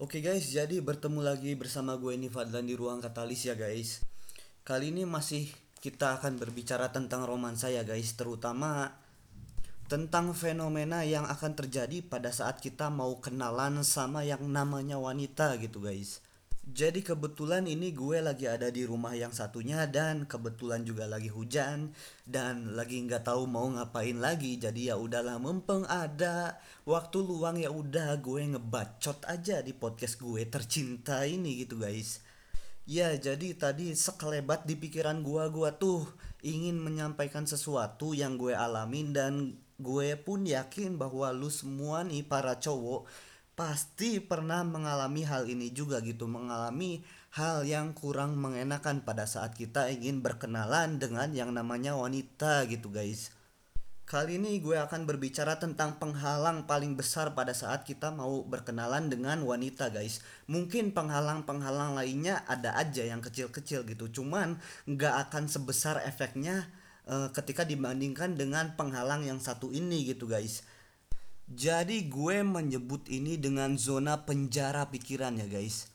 Oke guys, jadi bertemu lagi bersama gue ini Fadlan di ruang katalis ya guys. Kali ini masih kita akan berbicara tentang romansa ya guys, terutama tentang fenomena yang akan terjadi pada saat kita mau kenalan sama yang namanya wanita gitu guys. Jadi kebetulan ini gue lagi ada di rumah yang satunya dan kebetulan juga lagi hujan dan lagi nggak tahu mau ngapain lagi. Jadi ya udahlah mumpung ada waktu luang ya udah gue ngebacot aja di podcast gue tercinta ini gitu guys. Ya jadi tadi sekelebat di pikiran gue gue tuh ingin menyampaikan sesuatu yang gue alamin dan gue pun yakin bahwa lu semua nih para cowok pasti pernah mengalami hal ini juga gitu mengalami hal yang kurang mengenakan pada saat kita ingin berkenalan dengan yang namanya wanita gitu guys. Kali ini gue akan berbicara tentang penghalang paling besar pada saat kita mau berkenalan dengan wanita guys. Mungkin penghalang-penghalang lainnya ada aja yang kecil-kecil gitu Cuman nggak akan sebesar efeknya uh, ketika dibandingkan dengan penghalang yang satu ini gitu guys jadi gue menyebut ini dengan zona penjara pikiran ya guys.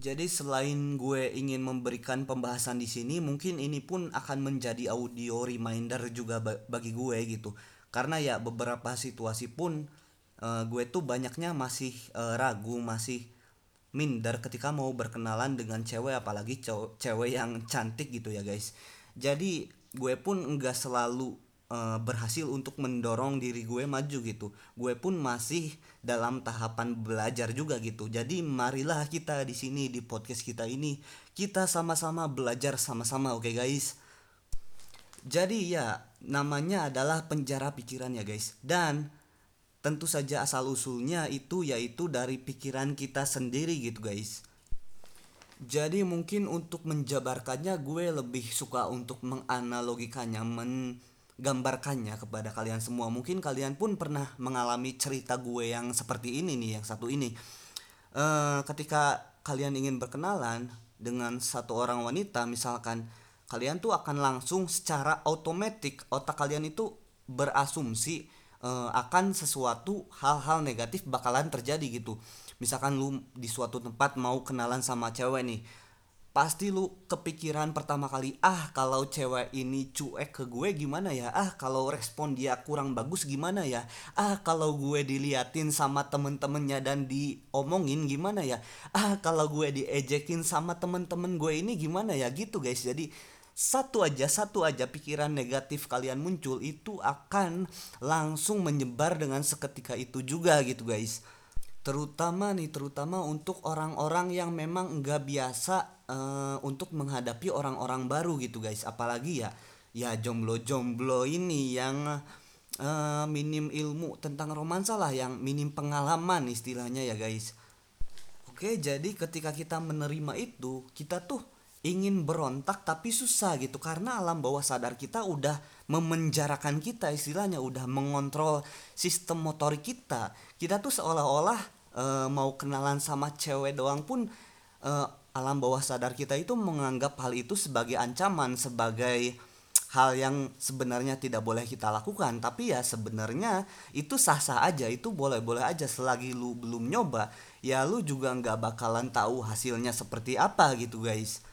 Jadi selain gue ingin memberikan pembahasan di sini, mungkin ini pun akan menjadi audio reminder juga bagi gue gitu. Karena ya beberapa situasi pun uh, gue tuh banyaknya masih uh, ragu, masih minder ketika mau berkenalan dengan cewek apalagi cewek yang cantik gitu ya guys. Jadi gue pun enggak selalu uh, berhasil untuk mendorong diri gue maju gitu. Gue pun masih dalam tahapan belajar juga gitu. Jadi marilah kita di sini di podcast kita ini kita sama-sama belajar sama-sama oke okay, guys? Jadi ya namanya adalah penjara pikiran ya guys. Dan tentu saja asal usulnya itu yaitu dari pikiran kita sendiri gitu guys. Jadi mungkin untuk menjabarkannya gue lebih suka untuk menganalogikannya men gambarkannya kepada kalian semua. Mungkin kalian pun pernah mengalami cerita gue yang seperti ini nih, yang satu ini. Uh, ketika kalian ingin berkenalan dengan satu orang wanita, misalkan kalian tuh akan langsung secara otomatis otak kalian itu berasumsi uh, akan sesuatu hal-hal negatif bakalan terjadi gitu. Misalkan lu di suatu tempat mau kenalan sama cewek nih, pasti lu kepikiran pertama kali ah kalau cewek ini cuek ke gue gimana ya? Ah kalau respon dia kurang bagus gimana ya? Ah kalau gue diliatin sama temen-temennya dan diomongin gimana ya? Ah kalau gue diejekin sama temen-temen gue ini gimana ya? Gitu guys. Jadi satu aja satu aja pikiran negatif kalian muncul itu akan langsung menyebar dengan seketika itu juga gitu guys. Terutama nih terutama untuk orang-orang yang memang nggak biasa uh, untuk menghadapi orang-orang baru gitu guys. Apalagi ya ya jomblo-jomblo ini yang uh, minim ilmu tentang romansa lah yang minim pengalaman istilahnya ya guys. Oke jadi ketika kita menerima itu kita tuh ingin berontak tapi susah gitu. Karena alam bawah sadar kita udah memenjarakan kita istilahnya udah mengontrol sistem motorik kita. Kita tuh seolah-olah e, mau kenalan sama cewek doang pun e, alam bawah sadar kita itu menganggap hal itu sebagai ancaman, sebagai hal yang sebenarnya tidak boleh kita lakukan. Tapi ya sebenarnya itu sah-sah aja itu boleh-boleh aja. Selagi lu belum nyoba ya lu juga nggak bakalan tahu hasilnya seperti apa gitu guys.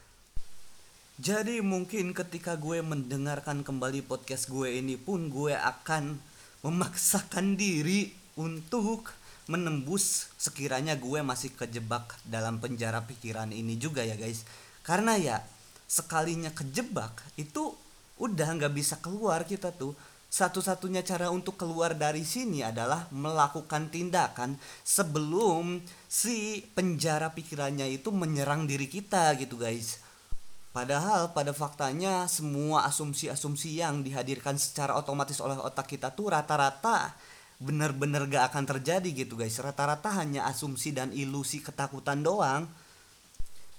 Jadi mungkin ketika gue mendengarkan kembali podcast gue ini pun gue akan memaksakan diri untuk menembus sekiranya gue masih kejebak dalam penjara pikiran ini juga ya guys. Karena ya sekalinya kejebak itu udah nggak bisa keluar kita tuh. Satu-satunya cara untuk keluar dari sini adalah melakukan tindakan sebelum si penjara pikirannya itu menyerang diri kita gitu guys. Padahal pada faktanya semua asumsi-asumsi yang dihadirkan secara otomatis oleh otak kita tuh rata-rata bener-bener gak akan terjadi gitu guys. Rata-rata hanya asumsi dan ilusi ketakutan doang.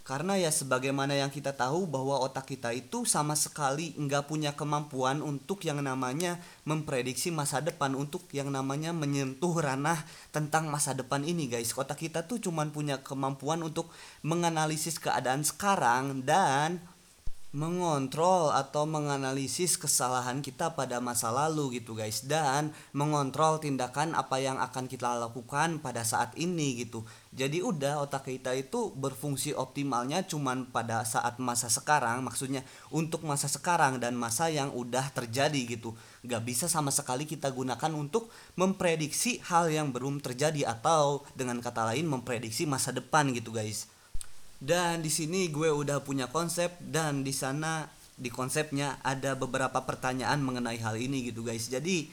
Karena ya sebagaimana yang kita tahu bahwa otak kita itu sama sekali nggak punya kemampuan untuk yang namanya memprediksi masa depan untuk yang namanya menyentuh ranah tentang masa depan ini guys. Otak kita tuh cuman punya kemampuan untuk menganalisis keadaan sekarang dan mengontrol atau menganalisis kesalahan kita pada masa lalu gitu guys. Dan mengontrol tindakan apa yang akan kita lakukan pada saat ini gitu. Jadi udah otak kita itu berfungsi optimalnya cuman pada saat masa sekarang maksudnya untuk masa sekarang dan masa yang udah terjadi gitu. Gak bisa sama sekali kita gunakan untuk memprediksi hal yang belum terjadi atau dengan kata lain memprediksi masa depan gitu guys dan di sini gue udah punya konsep dan di sana di konsepnya ada beberapa pertanyaan mengenai hal ini gitu guys. Jadi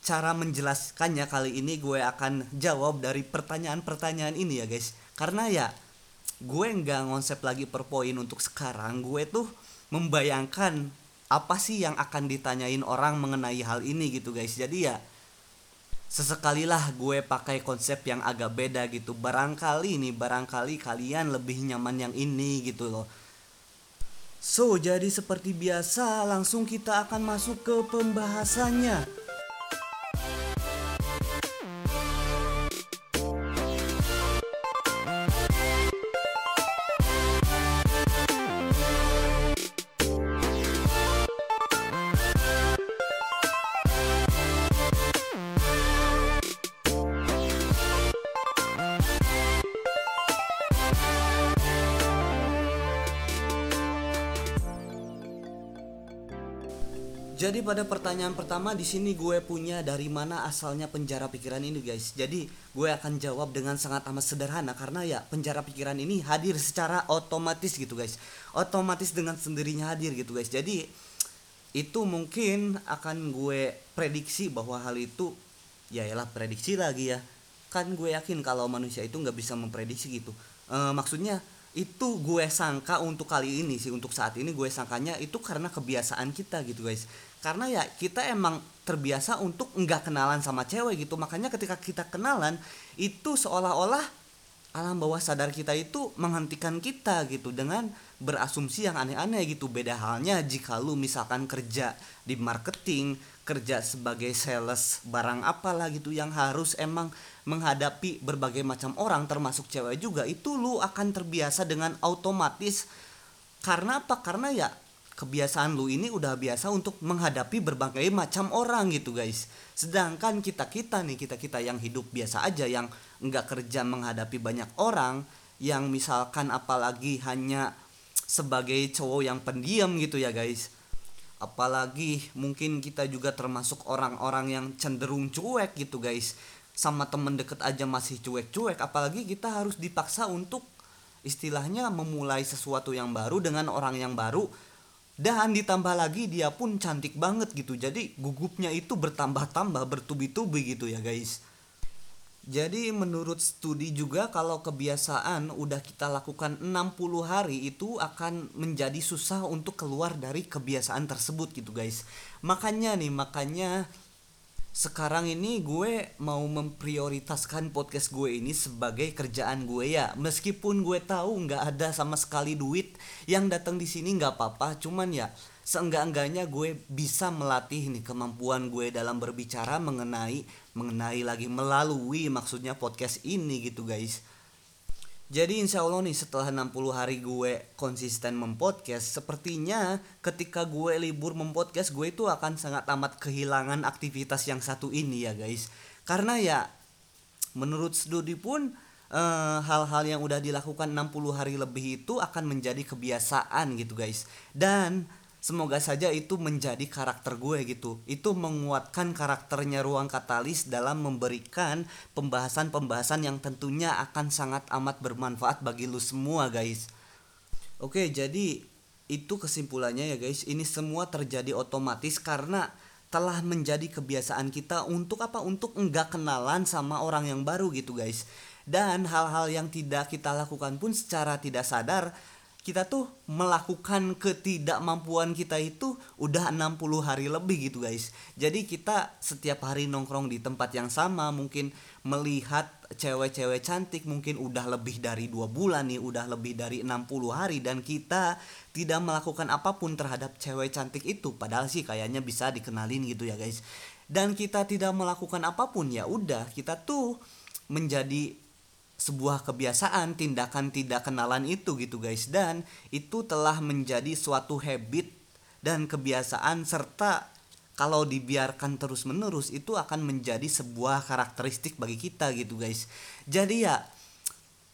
cara menjelaskannya kali ini gue akan jawab dari pertanyaan-pertanyaan ini ya guys. Karena ya gue nggak konsep lagi per poin untuk sekarang. Gue tuh membayangkan apa sih yang akan ditanyain orang mengenai hal ini gitu guys. Jadi ya sesekalilah gue pakai konsep yang agak beda gitu. Barangkali nih barangkali kalian lebih nyaman yang ini gitu loh. So jadi seperti biasa langsung kita akan masuk ke pembahasannya pada pertanyaan pertama di sini gue punya dari mana asalnya penjara pikiran ini guys. Jadi gue akan jawab dengan sangat amat sederhana karena ya penjara pikiran ini hadir secara otomatis gitu guys. Otomatis dengan sendirinya hadir gitu guys. Jadi itu mungkin akan gue prediksi bahwa hal itu ya ialah prediksi lagi ya. Kan gue yakin kalau manusia itu nggak bisa memprediksi gitu. E, maksudnya itu gue sangka untuk kali ini sih untuk saat ini gue sangkanya itu karena kebiasaan kita gitu guys karena ya kita emang terbiasa untuk nggak kenalan sama cewek gitu. Makanya ketika kita kenalan itu seolah-olah alam bawah sadar kita itu menghentikan kita gitu dengan berasumsi yang aneh-aneh gitu. Beda halnya jika lu misalkan kerja di marketing kerja sebagai sales barang apalah gitu yang harus emang menghadapi berbagai macam orang termasuk cewek juga itu lu akan terbiasa dengan otomatis. Karena apa? Karena ya kebiasaan lu ini udah biasa untuk menghadapi berbagai macam orang gitu guys. Sedangkan kita kita nih kita kita yang hidup biasa aja yang nggak kerja menghadapi banyak orang yang misalkan apalagi hanya sebagai cowok yang pendiam gitu ya guys. Apalagi mungkin kita juga termasuk orang-orang yang cenderung cuek gitu guys. Sama temen deket aja masih cuek-cuek apalagi kita harus dipaksa untuk istilahnya memulai sesuatu yang baru dengan orang yang baru dan ditambah lagi dia pun cantik banget gitu. Jadi gugupnya itu bertambah-tambah bertubi-tubi gitu ya guys. Jadi menurut studi juga kalau kebiasaan udah kita lakukan 60 hari itu akan menjadi susah untuk keluar dari kebiasaan tersebut gitu guys. Makanya nih makanya sekarang ini gue mau memprioritaskan podcast gue ini sebagai kerjaan gue ya. Meskipun gue tahu nggak ada sama sekali duit yang datang di sini nggak apa-apa cuman ya seenggak-enggaknya gue bisa melatih nih kemampuan gue dalam berbicara mengenai mengenai lagi melalui maksudnya podcast ini gitu guys jadi insya Allah nih setelah 60 hari gue konsisten mempodcast Sepertinya ketika gue libur mempodcast gue itu akan sangat amat kehilangan aktivitas yang satu ini ya guys. Karena ya menurut studi pun eh, hal-hal uh, yang udah dilakukan 60 hari lebih itu akan menjadi kebiasaan gitu guys. Dan Semoga saja itu menjadi karakter gue gitu. Itu menguatkan karakternya ruang katalis dalam memberikan pembahasan-pembahasan yang tentunya akan sangat amat bermanfaat bagi lu semua guys. Oke, jadi itu kesimpulannya ya guys. Ini semua terjadi otomatis karena telah menjadi kebiasaan kita untuk apa? Untuk enggak kenalan sama orang yang baru gitu guys. Dan hal-hal yang tidak kita lakukan pun secara tidak sadar kita tuh melakukan ketidakmampuan kita itu udah 60 hari lebih gitu guys. Jadi kita setiap hari nongkrong di tempat yang sama mungkin melihat cewek-cewek cantik mungkin udah lebih dari dua bulan nih udah lebih dari 60 hari dan kita tidak melakukan apa pun terhadap cewek cantik itu. Padahal sih kayaknya bisa dikenalin gitu ya guys. Dan kita tidak melakukan apa pun ya udah kita tuh menjadi sebuah kebiasaan tindakan tidak kenalan itu gitu guys. Dan itu telah menjadi suatu habit dan kebiasaan serta kalau dibiarkan terus menerus itu akan menjadi sebuah karakteristik bagi kita gitu guys. Jadi ya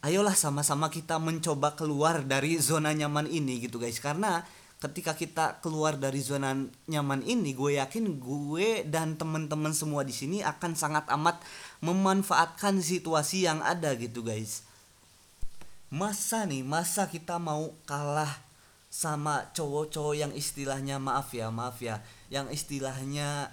ayolah sama-sama kita mencoba keluar dari zona nyaman ini gitu guys. Karena ketika kita keluar dari zona nyaman ini gue yakin gue dan teman-teman semua di sini akan sangat amat memanfaatkan situasi yang ada gitu guys. Masa nih masa kita mau kalah sama cowok-cowok yang istilahnya maaf ya maaf ya yang istilahnya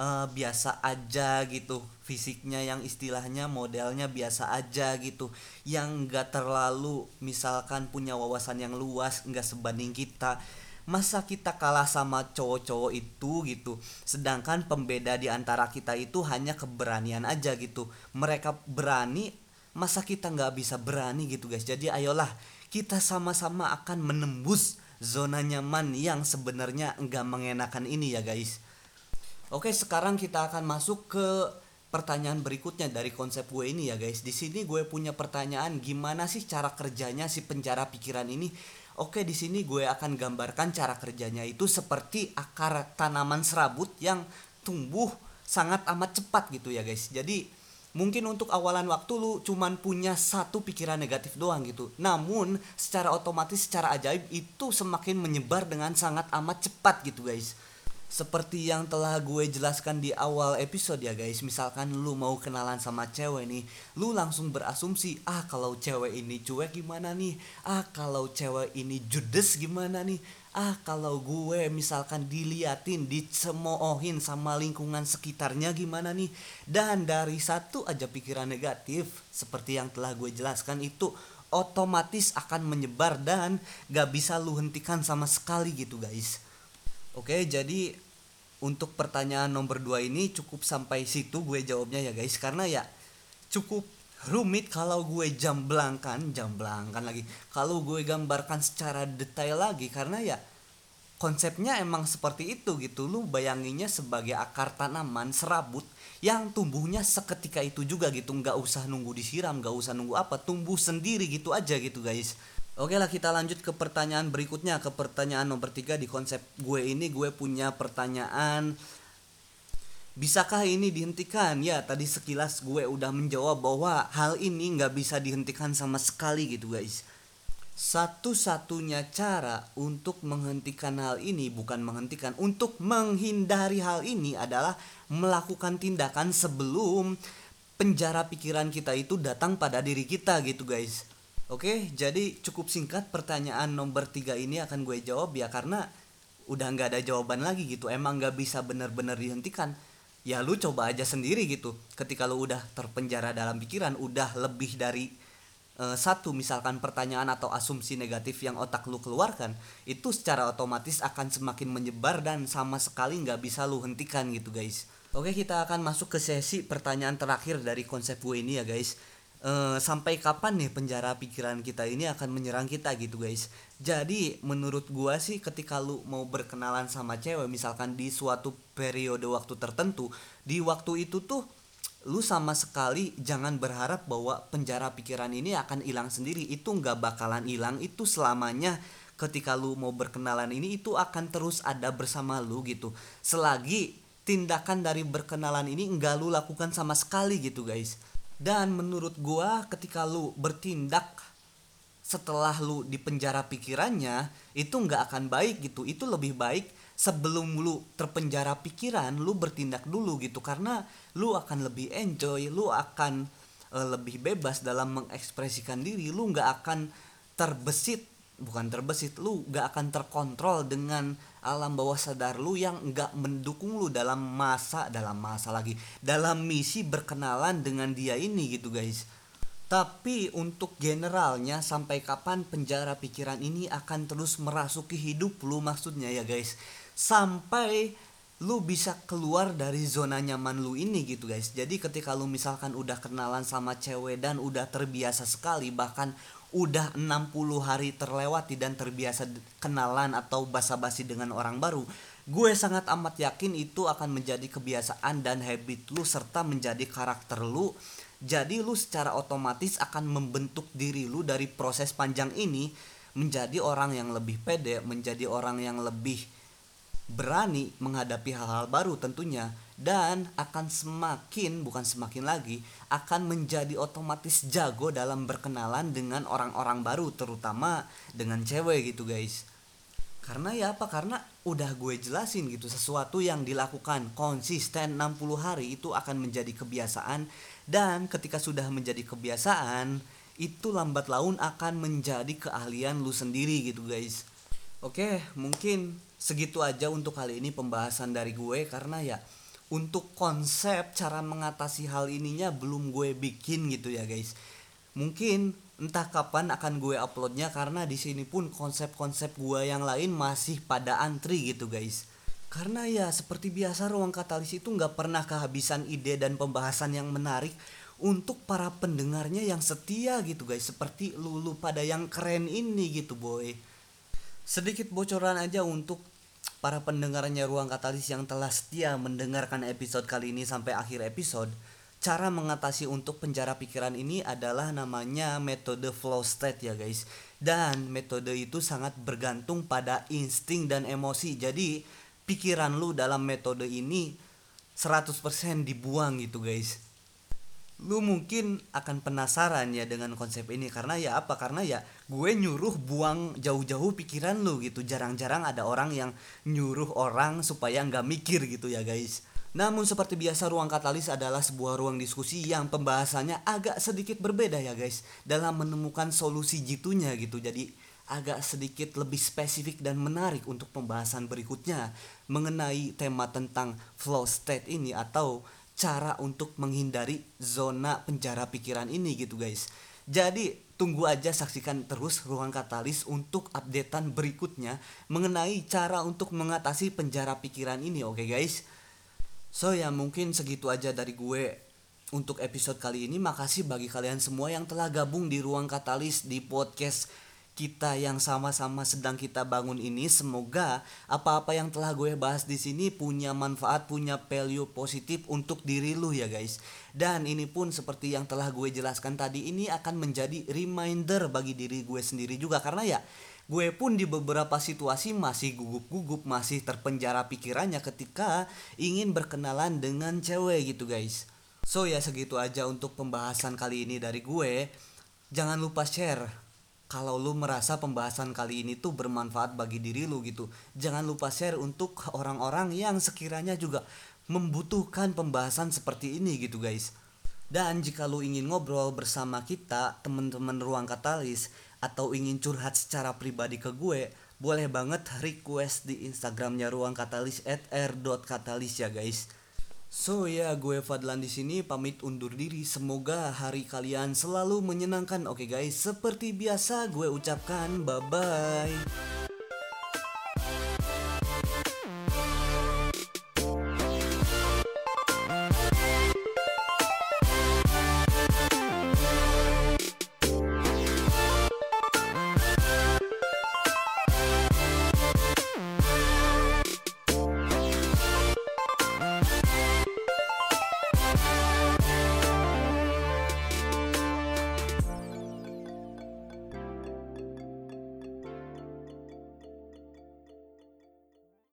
uh, biasa aja gitu fisiknya yang istilahnya modelnya biasa aja gitu yang enggak terlalu misalkan punya wawasan yang luas enggak sebanding kita masa kita kalah sama cowok-cowok itu gitu sedangkan pembeda di antara kita itu hanya keberanian aja gitu mereka berani masa kita nggak bisa berani gitu guys jadi ayolah kita sama-sama akan menembus zona nyaman yang sebenarnya enggak mengenakan ini ya guys Oke, sekarang kita akan masuk ke pertanyaan berikutnya dari konsep gue ini ya guys. Di sini gue punya pertanyaan gimana sih cara kerjanya si penjara pikiran ini? Oke, di sini gue akan gambarkan cara kerjanya itu seperti akar tanaman serabut yang tumbuh sangat amat cepat gitu ya guys. Jadi mungkin untuk awalan waktu lu cuman punya satu pikiran negatif doang gitu. Namun secara otomatis secara ajaib itu semakin menyebar dengan sangat amat cepat gitu guys seperti yang telah gue jelaskan di awal episode ya guys. Misalkan lu mau kenalan sama cewek nih lu langsung berasumsi ah kalau cewek ini cuek gimana nih? Ah kalau cewek ini judes gimana nih? Ah kalau gue misalkan diliatin dicemoohin sama lingkungan sekitarnya gimana nih? Dan dari satu aja pikiran negatif seperti yang telah gue jelaskan itu otomatis akan menyebar dan gak bisa lu hentikan sama sekali gitu guys Oke, jadi untuk pertanyaan nomor 2 ini cukup sampai situ gue jawabnya ya guys karena ya cukup rumit kalau gue jamblangkan, jamblangkan lagi. Kalau gue gambarkan secara detail lagi karena ya konsepnya emang seperti itu gitu. Lu bayanginnya sebagai akar tanaman serabut yang tumbuhnya seketika itu juga gitu, nggak usah nunggu disiram, nggak usah nunggu apa, tumbuh sendiri gitu aja gitu guys. Oke lah kita lanjut ke pertanyaan berikutnya ke pertanyaan nomor tiga di konsep gue ini. Gue punya pertanyaan Bisakah ini dihentikan? Ya tadi sekilas gue udah menjawab bahwa hal ini nggak bisa dihentikan sama sekali gitu guys. Satu-satunya cara untuk menghentikan hal ini bukan menghentikan Untuk menghindari hal ini adalah melakukan tindakan sebelum penjara pikiran kita itu datang pada diri kita gitu guys Oke, jadi cukup singkat pertanyaan nomor tiga ini akan gue jawab ya karena udah nggak ada jawaban lagi gitu. Emang nggak bisa benar-benar dihentikan. Ya lu coba aja sendiri gitu. Ketika lu udah terpenjara dalam pikiran, udah lebih dari uh, satu misalkan pertanyaan atau asumsi negatif yang otak lu keluarkan, itu secara otomatis akan semakin menyebar dan sama sekali nggak bisa lu hentikan gitu guys. Oke, kita akan masuk ke sesi pertanyaan terakhir dari konsep gue ini ya guys uh, sampai kapan nih penjara pikiran kita ini akan menyerang kita gitu guys? Jadi menurut gua sih ketika lu mau berkenalan sama cewek misalkan di suatu periode waktu tertentu di waktu itu tuh lu sama sekali jangan berharap bahwa penjara pikiran ini akan hilang sendiri. Itu nggak bakalan hilang. Itu selamanya ketika lu mau berkenalan ini itu akan terus ada bersama lu gitu. Selagi tindakan dari berkenalan ini nggak lu lakukan sama sekali gitu guys dan menurut gua ketika lu bertindak setelah lu di penjara pikirannya itu nggak akan baik gitu. Itu lebih baik sebelum lu terpenjara pikiran lu bertindak dulu gitu. Karena lu akan lebih enjoy lu akan uh, lebih bebas dalam mengekspresikan diri. Lu nggak akan terbesit bukan terbesit lu nggak akan terkontrol dengan alam bawah sadar lu yang nggak mendukung lu dalam masa dalam masa lagi. Dalam misi berkenalan dengan dia ini gitu guys. Tapi untuk generalnya sampai kapan penjara pikiran ini akan terus merasuki hidup lu maksudnya ya guys? Sampai lu bisa keluar dari zona nyaman lu ini gitu guys. Jadi ketika lu misalkan udah kenalan sama cewek dan udah terbiasa sekali bahkan udah 60 hari terlewati dan terbiasa kenalan atau basa-basi dengan orang baru, gue sangat amat yakin itu akan menjadi kebiasaan dan habit lu serta menjadi karakter lu. Jadi lu secara otomatis akan membentuk diri lu dari proses panjang ini menjadi orang yang lebih pede, menjadi orang yang lebih berani menghadapi hal-hal baru tentunya dan akan semakin bukan semakin lagi akan menjadi otomatis jago dalam berkenalan dengan orang-orang baru terutama dengan cewek gitu guys. Karena ya apa? Karena udah gue jelasin gitu sesuatu yang dilakukan konsisten 60 hari itu akan menjadi kebiasaan. Dan ketika sudah menjadi kebiasaan itu lambat laun akan menjadi keahlian lu sendiri gitu guys. Oke mungkin segitu aja untuk kali ini pembahasan dari gue karena ya untuk konsep cara mengatasi hal ininya belum gue bikin gitu ya guys. Mungkin entah kapan akan gue uploadnya karena di sini pun konsep-konsep gue yang lain masih pada antri gitu guys. Karena ya seperti biasa ruang katalis itu nggak pernah kehabisan ide dan pembahasan yang menarik untuk para pendengarnya yang setia gitu guys. Seperti lulu pada yang keren ini gitu boy. Sedikit bocoran aja untuk para pendengarnya ruang katalis yang telah setia mendengarkan episode kali ini sampai akhir episode cara mengatasi untuk penjara pikiran ini adalah namanya metode flow state ya guys. Dan metode itu sangat bergantung pada insting dan emosi. Jadi pikiran lu dalam metode ini 100% dibuang gitu guys lu mungkin akan penasaran ya dengan konsep ini. Karena ya apa? Karena ya gue nyuruh buang jauh-jauh pikiran lu gitu. Jarang-jarang ada orang yang nyuruh orang supaya nggak mikir gitu ya guys. Namun seperti biasa ruang katalis adalah sebuah ruang diskusi yang pembahasannya agak sedikit berbeda ya guys. Dalam menemukan solusi jitunya gitu. Jadi agak sedikit lebih spesifik dan menarik untuk pembahasan berikutnya mengenai tema tentang flow state ini atau cara untuk menghindari zona penjara pikiran ini gitu guys. Jadi tunggu aja saksikan terus ruang katalis untuk updatean berikutnya mengenai cara untuk mengatasi penjara pikiran ini oke okay guys. So ya mungkin segitu aja dari gue untuk episode kali ini. Makasih bagi kalian semua yang telah gabung di ruang katalis di podcast kita yang sama-sama sedang kita bangun ini. Semoga apa-apa yang telah gue bahas di sini punya manfaat, punya value positif untuk diri lu ya guys. Dan ini pun seperti yang telah gue jelaskan tadi ini akan menjadi reminder bagi diri gue sendiri juga karena ya gue pun di beberapa situasi masih gugup-gugup masih terpenjara pikirannya ketika ingin berkenalan dengan cewek gitu guys so ya segitu aja untuk pembahasan kali ini dari gue jangan lupa share kalau lu merasa pembahasan kali ini tuh bermanfaat bagi diri lu gitu jangan lupa share untuk orang-orang yang sekiranya juga membutuhkan pembahasan seperti ini gitu guys. Dan jika lu ingin ngobrol bersama kita teman-teman ruang katalis atau ingin curhat secara pribadi ke gue boleh banget request di instagramnya ruang katalis at r.katalis ya guys So ya gue Fadlan di sini pamit undur diri. Semoga hari kalian selalu menyenangkan. Oke okay, guys seperti biasa gue ucapkan bye bye